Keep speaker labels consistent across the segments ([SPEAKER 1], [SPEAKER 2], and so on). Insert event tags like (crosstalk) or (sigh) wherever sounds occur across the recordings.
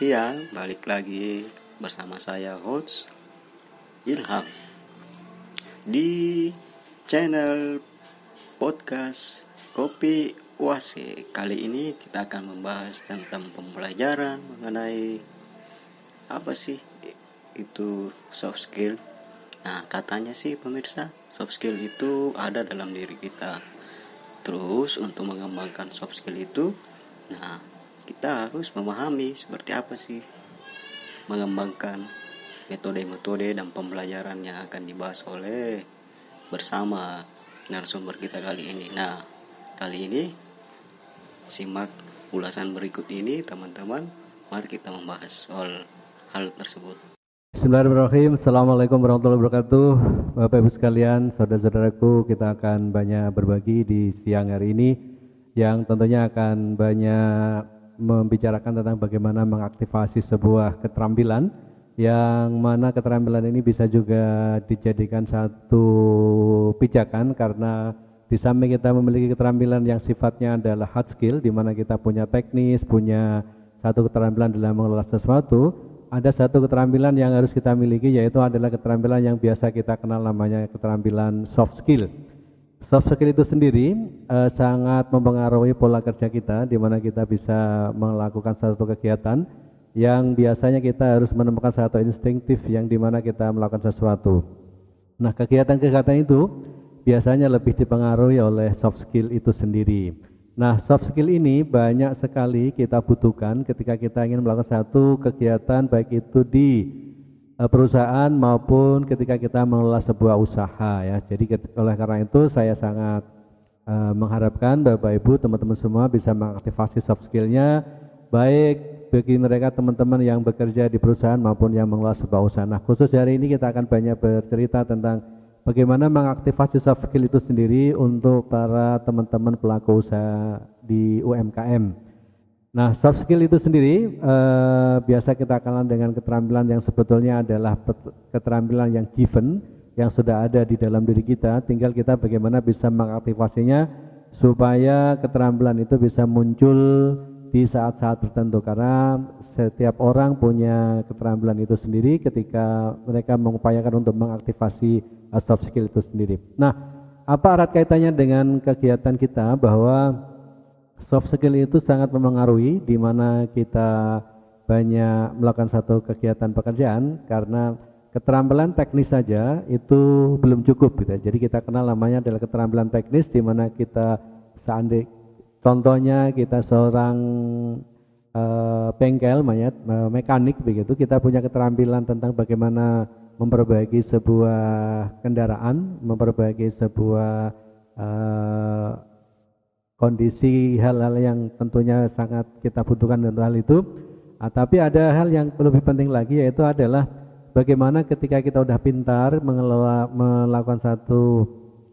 [SPEAKER 1] Siang. Balik lagi bersama saya host Ilham di channel podcast Kopi Wase. Kali ini kita akan membahas tentang pembelajaran mengenai apa sih itu soft skill. Nah, katanya sih pemirsa, soft skill itu ada dalam diri kita. Terus untuk mengembangkan soft skill itu, nah kita harus memahami seperti apa sih mengembangkan metode-metode dan pembelajaran yang akan dibahas oleh bersama narasumber kita kali ini. Nah, kali ini simak ulasan berikut ini teman-teman. Mari kita membahas soal hal tersebut.
[SPEAKER 2] Bismillahirrahmanirrahim. Assalamualaikum warahmatullahi wabarakatuh. Bapak Ibu sekalian, saudara-saudaraku, kita akan banyak berbagi di siang hari ini yang tentunya akan banyak membicarakan tentang bagaimana mengaktifasi sebuah keterampilan yang mana keterampilan ini bisa juga dijadikan satu pijakan karena di samping kita memiliki keterampilan yang sifatnya adalah hard skill di mana kita punya teknis, punya satu keterampilan dalam mengelola sesuatu, ada satu keterampilan yang harus kita miliki yaitu adalah keterampilan yang biasa kita kenal namanya keterampilan soft skill Soft skill itu sendiri uh, sangat mempengaruhi pola kerja kita di mana kita bisa melakukan satu kegiatan yang biasanya kita harus menemukan satu instinktif yang di mana kita melakukan sesuatu. Nah, kegiatan-kegiatan itu biasanya lebih dipengaruhi oleh soft skill itu sendiri. Nah, soft skill ini banyak sekali kita butuhkan ketika kita ingin melakukan satu kegiatan baik itu di perusahaan maupun ketika kita mengelola sebuah usaha ya. Jadi oleh karena itu saya sangat uh, mengharapkan Bapak Ibu teman-teman semua bisa mengaktifasi soft skillnya baik bagi mereka teman-teman yang bekerja di perusahaan maupun yang mengelola sebuah usaha. Nah khusus hari ini kita akan banyak bercerita tentang bagaimana mengaktifasi soft skill itu sendiri untuk para teman-teman pelaku usaha di UMKM. Nah, soft skill itu sendiri eh, biasa kita kenal dengan keterampilan yang sebetulnya adalah keterampilan yang given, yang sudah ada di dalam diri kita, tinggal kita bagaimana bisa mengaktifasinya supaya keterampilan itu bisa muncul di saat-saat tertentu. Karena setiap orang punya keterampilan itu sendiri ketika mereka mengupayakan untuk mengaktifasi uh, soft skill itu sendiri. Nah, apa erat kaitannya dengan kegiatan kita? Bahwa soft skill itu sangat mempengaruhi di mana kita banyak melakukan satu kegiatan pekerjaan karena keterampilan teknis saja itu belum cukup gitu. Jadi kita kenal namanya adalah keterampilan teknis di mana kita seandainya contohnya kita seorang uh, bengkel mayat uh, mekanik begitu kita punya keterampilan tentang bagaimana memperbaiki sebuah kendaraan, memperbaiki sebuah uh, kondisi hal-hal yang tentunya sangat kita butuhkan untuk hal itu. Nah, tapi ada hal yang lebih penting lagi yaitu adalah bagaimana ketika kita sudah pintar mengelola melakukan satu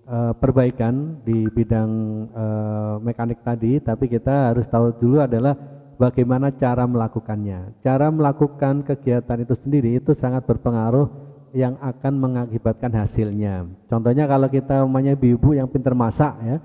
[SPEAKER 2] uh, perbaikan di bidang uh, mekanik tadi, tapi kita harus tahu dulu adalah bagaimana cara melakukannya. Cara melakukan kegiatan itu sendiri itu sangat berpengaruh yang akan mengakibatkan hasilnya. Contohnya kalau kita umumnya ibu-ibu yang pintar masak ya,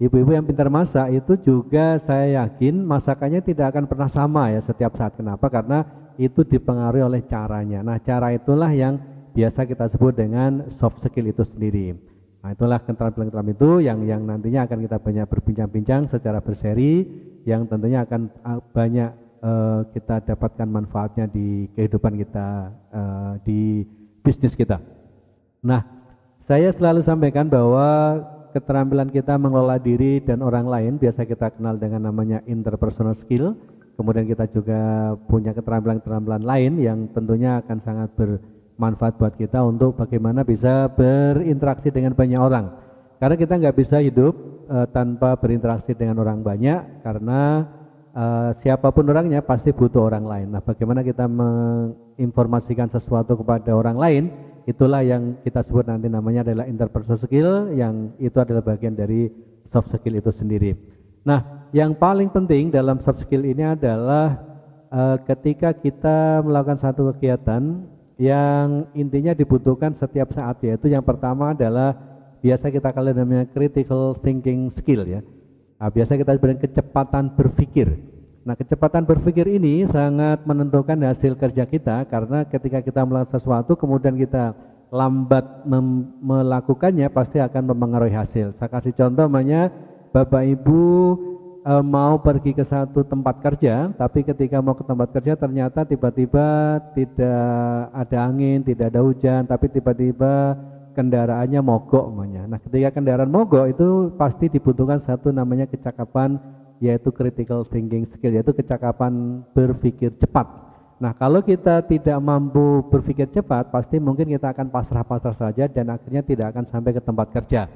[SPEAKER 2] Ibu-ibu yang pintar masak itu juga saya yakin masakannya tidak akan pernah sama ya setiap saat. Kenapa? Karena itu dipengaruhi oleh caranya. Nah, cara itulah yang biasa kita sebut dengan soft skill itu sendiri. Nah, itulah keterampilan-keterampilan itu yang yang nantinya akan kita banyak berbincang-bincang secara berseri yang tentunya akan uh, banyak uh, kita dapatkan manfaatnya di kehidupan kita uh, di bisnis kita. Nah, saya selalu sampaikan bahwa keterampilan kita mengelola diri dan orang lain. Biasa kita kenal dengan namanya interpersonal skill. Kemudian kita juga punya keterampilan-keterampilan lain yang tentunya akan sangat bermanfaat buat kita untuk bagaimana bisa berinteraksi dengan banyak orang. Karena kita nggak bisa hidup uh, tanpa berinteraksi dengan orang banyak karena uh, siapa pun orangnya pasti butuh orang lain. Nah bagaimana kita menginformasikan sesuatu kepada orang lain itulah yang kita sebut nanti namanya adalah interpersonal skill yang itu adalah bagian dari soft skill itu sendiri. Nah, yang paling penting dalam soft skill ini adalah uh, ketika kita melakukan satu kegiatan yang intinya dibutuhkan setiap saat yaitu yang pertama adalah biasa kita kalian namanya critical thinking skill ya. Nah, biasa kita sebut kecepatan berpikir. Nah, kecepatan berpikir ini sangat menentukan hasil kerja kita karena ketika kita melakukan sesuatu kemudian kita lambat melakukannya pasti akan mempengaruhi hasil. Saya kasih contoh namanya Bapak Ibu e, mau pergi ke satu tempat kerja, tapi ketika mau ke tempat kerja ternyata tiba-tiba tidak ada angin, tidak ada hujan, tapi tiba-tiba kendaraannya mogok namanya. Nah, ketika kendaraan mogok itu pasti dibutuhkan satu namanya kecakapan yaitu critical thinking skill, yaitu kecakapan berpikir cepat. Nah, kalau kita tidak mampu berpikir cepat, pasti mungkin kita akan pasrah-pasrah saja dan akhirnya tidak akan sampai ke tempat kerja.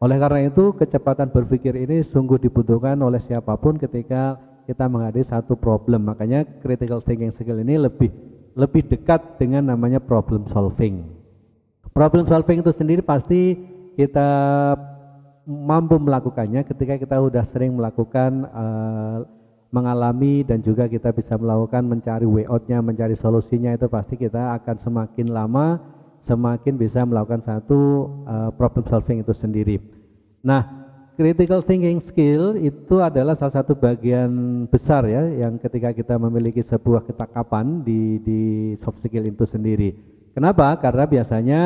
[SPEAKER 2] Oleh karena itu, kecepatan berpikir ini sungguh dibutuhkan oleh siapa pun ketika kita menghadapi satu problem. Makanya critical thinking skill ini lebih lebih dekat dengan namanya problem solving. Problem solving itu sendiri pasti kita mampu melakukannya ketika kita sudah sering melakukan uh, mengalami dan juga kita bisa melakukan mencari way out-nya, mencari solusinya itu pasti kita akan semakin lama semakin bisa melakukan satu uh, problem solving itu sendiri. Nah, critical thinking skill itu adalah salah satu bagian besar ya yang ketika kita memiliki sebuah ketakapan di di soft skill itu sendiri. Kenapa? Karena biasanya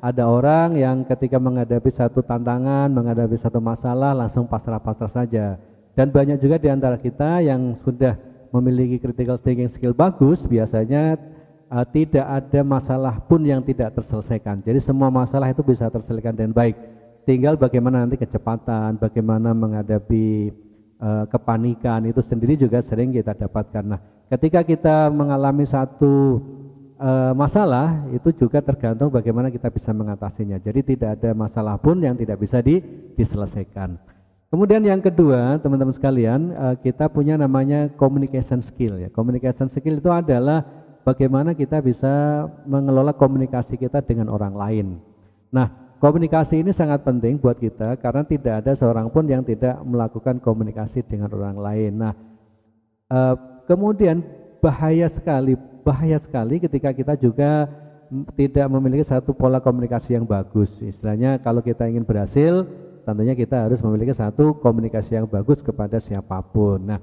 [SPEAKER 2] ada orang yang ketika menghadapi satu tantangan, menghadapi satu masalah langsung pasrah-pasrah saja. Dan banyak juga di antara kita yang sudah memiliki critical thinking skill bagus, biasanya uh, tidak ada masalah pun yang tidak terselesaikan. Jadi semua masalah itu bisa terselesaikan dengan baik. Tinggal bagaimana nanti kecepatan, bagaimana menghadapi uh, kepanikan itu sendiri juga sering kita dapatkan. Nah, ketika kita mengalami satu e, masalah itu juga tergantung bagaimana kita bisa mengatasinya. Jadi tidak ada masalah pun yang tidak bisa di, diselesaikan. Kemudian yang kedua, teman-teman sekalian, e, kita punya namanya communication skill ya. Communication skill itu adalah bagaimana kita bisa mengelola komunikasi kita dengan orang lain. Nah, komunikasi ini sangat penting buat kita karena tidak ada seorang pun yang tidak melakukan komunikasi dengan orang lain. Nah, e, kemudian bahaya sekali bahaya sekali ketika kita juga tidak memiliki satu pola komunikasi yang bagus. Istilahnya kalau kita ingin berhasil, tentunya kita harus memiliki satu komunikasi yang bagus kepada siapa pun. Nah,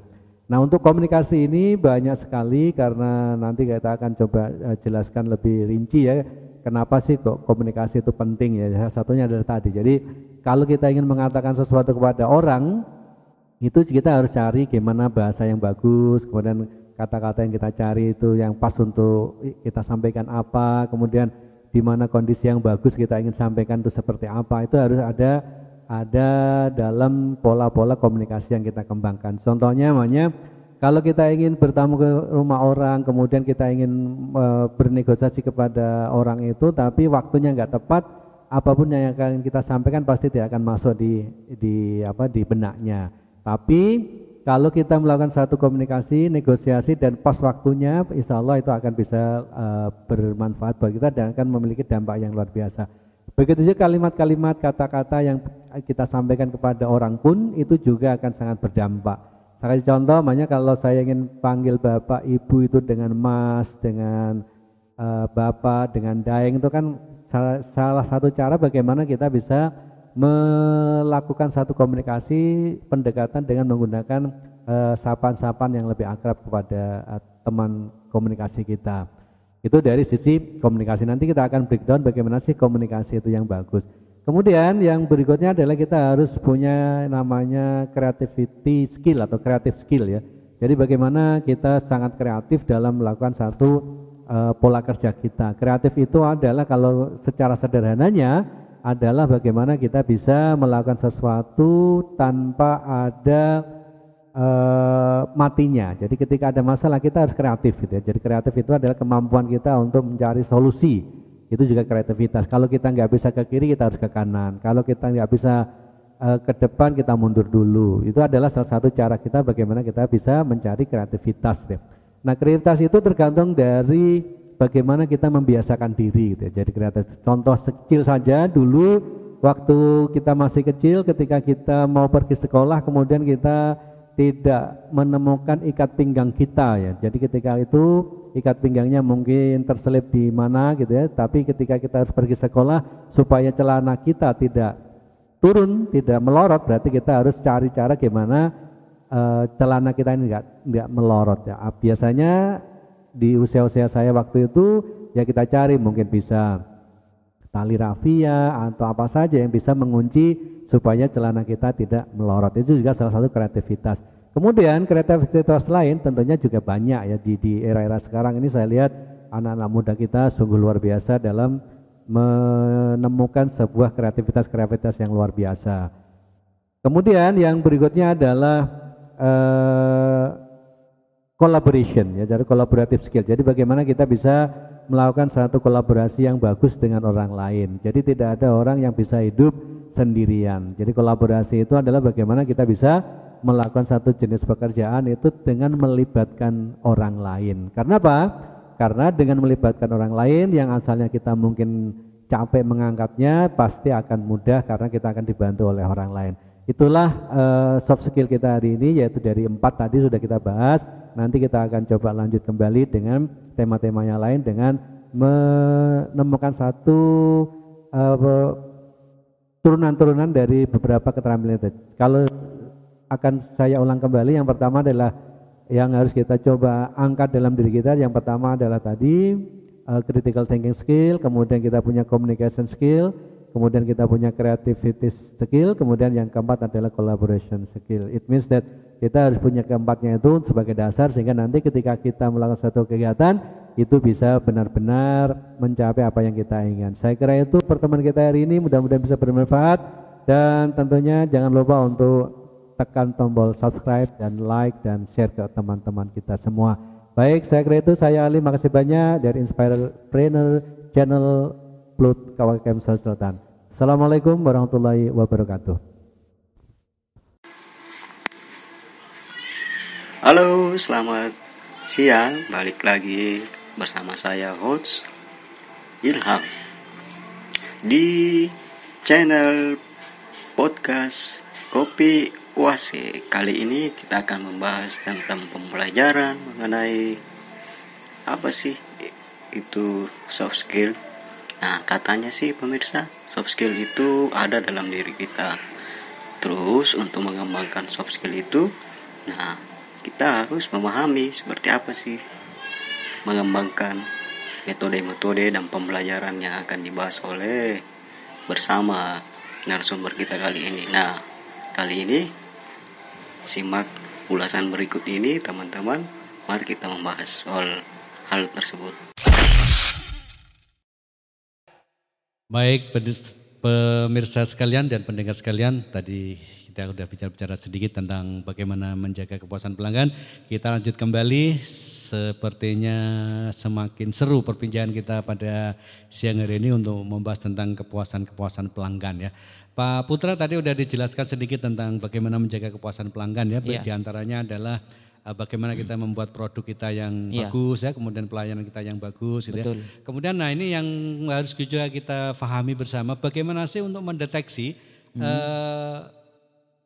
[SPEAKER 2] nah untuk komunikasi ini banyak sekali karena nanti kita akan coba uh, jelaskan lebih rinci ya. Kenapa sih kok komunikasi itu penting ya? Satunya adalah tadi. Jadi kalau kita ingin mengatakan sesuatu kepada orang, itu kita harus cari gimana bahasa yang bagus, kemudian kata-kata yang kita cari itu yang pas untuk kita sampaikan apa, kemudian di mana kondisi yang bagus kita ingin sampaikan itu seperti apa, itu harus ada ada dalam pola-pola komunikasi yang kita kembangkan. Contohnya namanya kalau kita ingin bertamu ke rumah orang, kemudian kita ingin e, bernegosiasi kepada orang itu, tapi waktunya nggak tepat, apa pun yang akan kita sampaikan pasti tidak akan masuk di di apa di benaknya. Tapi kalau kita melakukan satu komunikasi, negosiasi dan pas waktunya, insya Allah itu akan bisa uh, bermanfaat bagi kita dan akan memiliki dampak yang luar biasa. Begitu juga kalimat-kalimat, kata-kata yang kita sampaikan kepada orang pun itu juga akan sangat berdampak. Saya kasih contoh, makanya kalau saya ingin panggil bapak, ibu itu dengan mas, dengan uh, bapak, dengan daeng itu kan salah, salah satu cara bagaimana kita bisa melakukan satu komunikasi pendekatan dengan menggunakan eh, sapaan-sapaan yang lebih akrab kepada uh, teman komunikasi kita. Itu dari sisi komunikasi. Nanti kita akan breakdown bagaimana sih komunikasi itu yang bagus. Kemudian yang berikutnya adalah kita harus punya namanya creativity skill atau creative skill ya. Jadi bagaimana kita sangat kreatif dalam melakukan satu uh, pola kerja kita. Kreatif itu adalah kalau secara sederhananya adalah bagaimana kita bisa melakukan sesuatu tanpa ada uh, matinya. Jadi ketika ada masalah kita harus kreatif gitu ya. Jadi kreatif itu adalah kemampuan kita untuk mencari solusi. Itu juga kreativitas. Kalau kita nggak bisa ke kiri kita harus ke kanan. Kalau kita nggak bisa uh, ke depan kita mundur dulu. Itu adalah salah satu cara kita bagaimana kita bisa mencari kreativitas. Ya. Nah kreativitas itu tergantung dari bagaimana kita membiasakan diri gitu ya. Jadi kreatif. Contoh kecil saja dulu waktu kita masih kecil ketika kita mau pergi sekolah kemudian kita tidak menemukan ikat pinggang kita ya. Jadi ketika itu ikat pinggangnya mungkin terselip di mana gitu ya. Tapi ketika kita harus pergi sekolah supaya celana kita tidak turun, tidak melorot berarti kita harus cari cara gimana uh, celana kita ini enggak enggak melorot ya. Biasanya di usia-usia saya waktu itu ya kita cari mungkin bisa tali rafia atau apa saja yang bisa mengunci supaya celana kita tidak melorot. Itu juga salah satu kreativitas. Kemudian kreativitas lain tentunya juga banyak ya di di era-era sekarang ini saya lihat anak-anak muda kita sungguh luar biasa dalam menemukan sebuah kreativitas-kreativitas yang luar biasa. Kemudian yang berikutnya adalah uh, collaboration ya, jadi collaborative skill. Jadi bagaimana kita bisa melakukan satu kolaborasi yang bagus dengan orang lain. Jadi tidak ada orang yang bisa hidup sendirian. Jadi kolaborasi itu adalah bagaimana kita bisa melakukan satu jenis pekerjaan itu dengan melibatkan orang lain. Karena apa? Karena dengan melibatkan orang lain yang asalnya kita mungkin capek mengangkatnya pasti akan mudah karena kita akan dibantu oleh orang lain. Itulah uh, soft skill kita hari ini yaitu dari empat tadi sudah kita bahas. Nanti kita akan coba lanjut kembali dengan tema-temanya lain dengan menemukan satu uh, turunan-turunan dari beberapa keterampilan itu. Kalau akan saya ulang kembali yang pertama adalah yang harus kita coba angkat dalam diri kita yang pertama adalah tadi uh, critical thinking skill kemudian kita punya communication skill kemudian kita punya creativity skill kemudian yang keempat adalah collaboration skill it means that kita harus punya keempatnya itu sebagai dasar sehingga nanti ketika kita melakukan satu kegiatan itu bisa benar-benar mencapai apa yang kita inginkan saya kira itu pertemuan kita hari ini mudah-mudahan bisa bermanfaat dan tentunya jangan lupa untuk tekan tombol subscribe dan like dan share ke teman-teman kita semua. Baik, saya kira itu saya Ali, makasih banyak dari Inspirepreneur Channel Plut Kawakem Selatan. Assalamualaikum warahmatullahi wabarakatuh.
[SPEAKER 1] Halo, selamat siang. Balik lagi bersama saya host Ilham. Di channel podcast Kopi UASI kali ini kita akan membahas tentang pembelajaran mengenai apa sih itu soft skill. Nah katanya sih pemirsa soft skill itu ada dalam diri kita. Terus untuk mengembangkan soft skill itu nah kita harus memahami seperti apa sih mengembangkan metode-metode dan pembelajaran yang akan dibahas oleh bersama narasumber kita kali ini nah kali ini Simak ulasan berikut ini teman-teman. Mari kita membahas soal hal tersebut.
[SPEAKER 2] Baik pemirsa sekalian dan pendengar sekalian, tadi kita sudah bicara-bicara sedikit tentang bagaimana menjaga kepuasan pelanggan. Kita lanjut kembali, sepertinya semakin seru perbincangan kita pada siang hari ini untuk membahas tentang kepuasan-kepuasan pelanggan ya. Pak Putra tadi sudah dijelaskan sedikit tentang bagaimana menjaga kepuasan pelanggan ya. Yeah. Di antaranya adalah uh, bagaimana kita membuat produk kita yang yeah. bagus ya, kemudian pelayanan kita yang bagus gitu ya. Kemudian nah ini yang harus juga kita pahami bersama bagaimana sih untuk mendeteksi hmm. uh,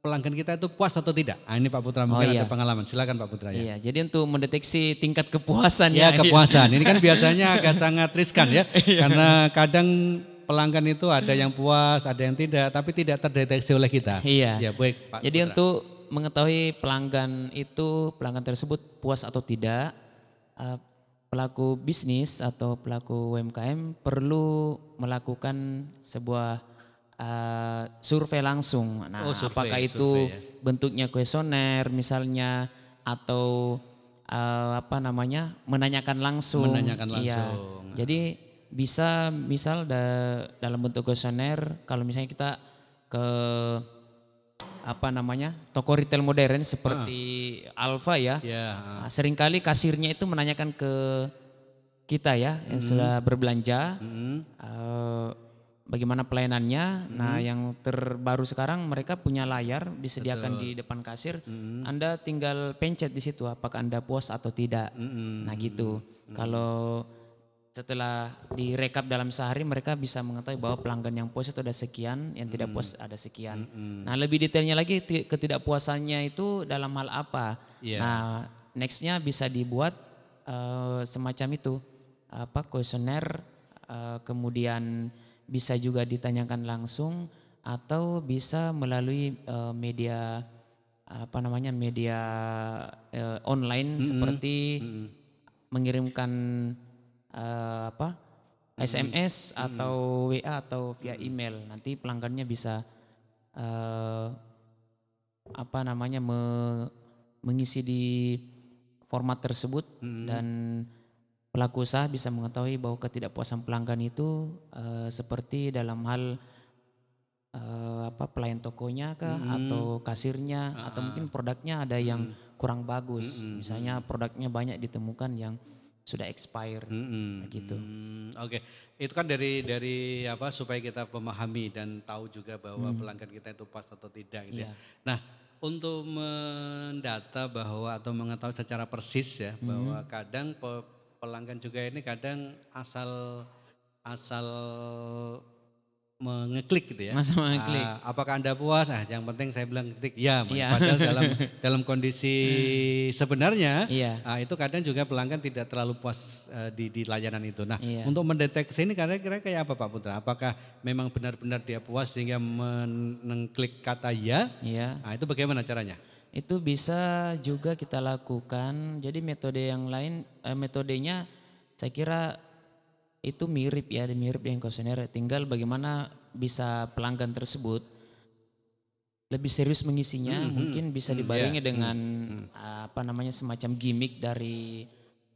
[SPEAKER 2] pelanggan kita itu puas atau tidak? Nah, ini Pak Putra mungkin oh, iya. ada pengalaman. Silakan Pak Putra ya.
[SPEAKER 3] Iya, jadi untuk mendeteksi tingkat kepuasan
[SPEAKER 2] ya. kepuasan. ini kan biasanya (laughs) agak sangat riskan ya. (laughs) Iya. Karena kadang pelanggan itu ada yang puas, ada yang tidak, tapi tidak terdeteksi oleh kita.
[SPEAKER 3] Iya. Ya baik Pak. Jadi Putra. untuk mengetahui pelanggan itu pelanggan tersebut puas atau tidak, uh, pelaku bisnis atau pelaku UMKM perlu melakukan sebuah uh, survei langsung. Nah, oh, survei, apakah itu survei, ya. bentuknya kuesioner misalnya atau uh, apa namanya menanyakan langsung.
[SPEAKER 2] Menanyakan iya.
[SPEAKER 3] langsung. Iya. Jadi bisa misal da, dalam bentuk kuesioner kalau misalnya kita ke apa namanya toko retail modern seperti ah. Alfa ya, yeah. nah, sering kali kasirnya itu menanyakan ke kita ya yang mm. sudah berbelanja mm. uh, bagaimana pelayanannya. Mm. Nah yang terbaru sekarang mereka punya layar disediakan Betul. di depan kasir, mm. Anda tinggal pencet di situ apakah anda puas atau tidak. Mm. Nah gitu. Mm. Kalau setelah direkap dalam sehari mereka bisa mengetahui bahwa pelanggan yang puas itu ada sekian, yang tidak puas ada sekian. Hmm. Nah lebih detailnya lagi ketidakpuasannya itu dalam hal apa? Yeah. Nah nextnya bisa dibuat uh, semacam itu apa kuesioner, uh, kemudian bisa juga ditanyakan langsung atau bisa melalui uh, media apa namanya media eh, online seperti mengirimkan eh, apa SMS atau WA atau via email. Nanti pelanggannya bisa eh, apa namanya me- mengisi di format tersebut dan pelaku usaha bisa mengetahui bahwa ketidakpuasan pelanggan itu eh, seperti dalam hal eh, apa pelayan tokonya kah atau kasirnya atau mungkin produknya ada yang kurang bagus. Misalnya produknya banyak ditemukan yang sudah expire.
[SPEAKER 2] Mm-mm.
[SPEAKER 3] gitu.
[SPEAKER 2] Hmm, Oke, itu kan dari dari apa supaya kita memahami dan tahu juga bahwa pelanggan kita itu pas atau tidak gitu ya.
[SPEAKER 3] Iya.
[SPEAKER 2] Nah, untuk mendata bahwa atau mengetahui secara persis ya bahwa kadang pe- pelanggan juga ini kadang asal asal mengeklik gitu ya.
[SPEAKER 3] Masa mengeklik.
[SPEAKER 2] Ah, apakah anda puas? Ah, yang penting saya bilang klik ya.
[SPEAKER 3] Iya.
[SPEAKER 2] Padahal dalam (laughs) dalam kondisi sebenarnya
[SPEAKER 3] iya
[SPEAKER 2] Ah, itu kadang juga pelanggan tidak terlalu puas eh, di, di layanan itu. Nah,
[SPEAKER 3] Iya.
[SPEAKER 2] untuk mendeteksi ini kira-kira kayak apa Pak Putra? Apakah memang benar-benar dia puas sehingga men- mengklik kata ya?
[SPEAKER 3] iya
[SPEAKER 2] Nah, itu bagaimana caranya?
[SPEAKER 3] Itu bisa juga kita lakukan. Jadi metode yang lain eh, metodenya saya kira itu mirip ya mirip dengan kuesioner. Tinggal bagaimana bisa pelanggan tersebut lebih serius mengisinya.
[SPEAKER 2] Hmm,
[SPEAKER 3] mungkin
[SPEAKER 2] hmm,
[SPEAKER 3] bisa
[SPEAKER 2] hmm,
[SPEAKER 3] dibarengi
[SPEAKER 2] iya,
[SPEAKER 3] dengan apa namanya semacam gimmick dari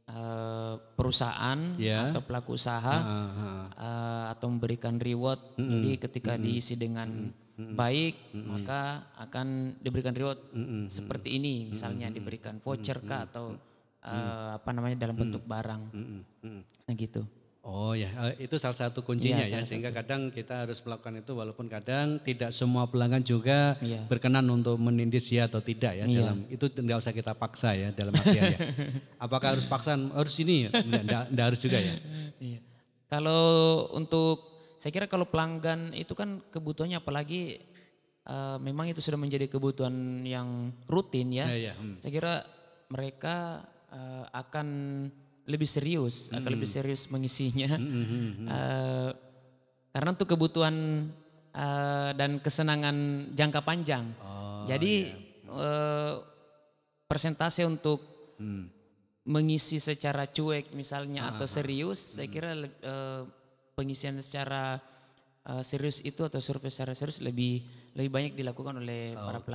[SPEAKER 3] eh, perusahaan
[SPEAKER 2] Ya.
[SPEAKER 3] atau pelaku usaha
[SPEAKER 2] Ah, ah.
[SPEAKER 3] eh, atau memberikan reward. Jadi ketika diisi dengan baik, maka akan diberikan reward
[SPEAKER 2] Mm-mm.
[SPEAKER 3] seperti ini, misalnya diberikan voucher kah atau eh, apa namanya dalam bentuk barang.
[SPEAKER 2] Mm-mm, mm.
[SPEAKER 3] Nah gitu.
[SPEAKER 2] Oh ya, eh, itu salah satu kuncinya
[SPEAKER 3] Iya,
[SPEAKER 2] ya,
[SPEAKER 3] salah
[SPEAKER 2] sehingga kadang kita harus melakukan itu walaupun kadang tidak semua pelanggan juga
[SPEAKER 3] Iya.
[SPEAKER 2] berkenan untuk menindis ya atau tidak ya
[SPEAKER 3] Iya.
[SPEAKER 2] dalam itu nggak usah kita paksa ya dalam artian ya. (laughs) Apakah harus paksa harus ini? ya? Nggak, nggak- nggak harus juga ya.
[SPEAKER 3] Iya. Kalau untuk saya kira kalau pelanggan itu kan kebutuhannya apalagi eh, memang itu sudah menjadi kebutuhan yang rutin ya.
[SPEAKER 2] Ya, ya, hmm.
[SPEAKER 3] Saya kira mereka eh, akan lebih serius, akan lebih serius mengisinya.
[SPEAKER 2] Hmm, hmm, hmm.
[SPEAKER 3] Eh, karena untuk kebutuhan eh, dan kesenangan jangka panjang.
[SPEAKER 2] Oh,
[SPEAKER 3] Jadi eh, persentase untuk
[SPEAKER 2] Hmm.
[SPEAKER 3] mengisi secara cuek misalnya atau serius, saya kira eh, pengisian secara eh, serius itu atau survei secara serius lebih lebih banyak dilakukan oleh para pelanggan.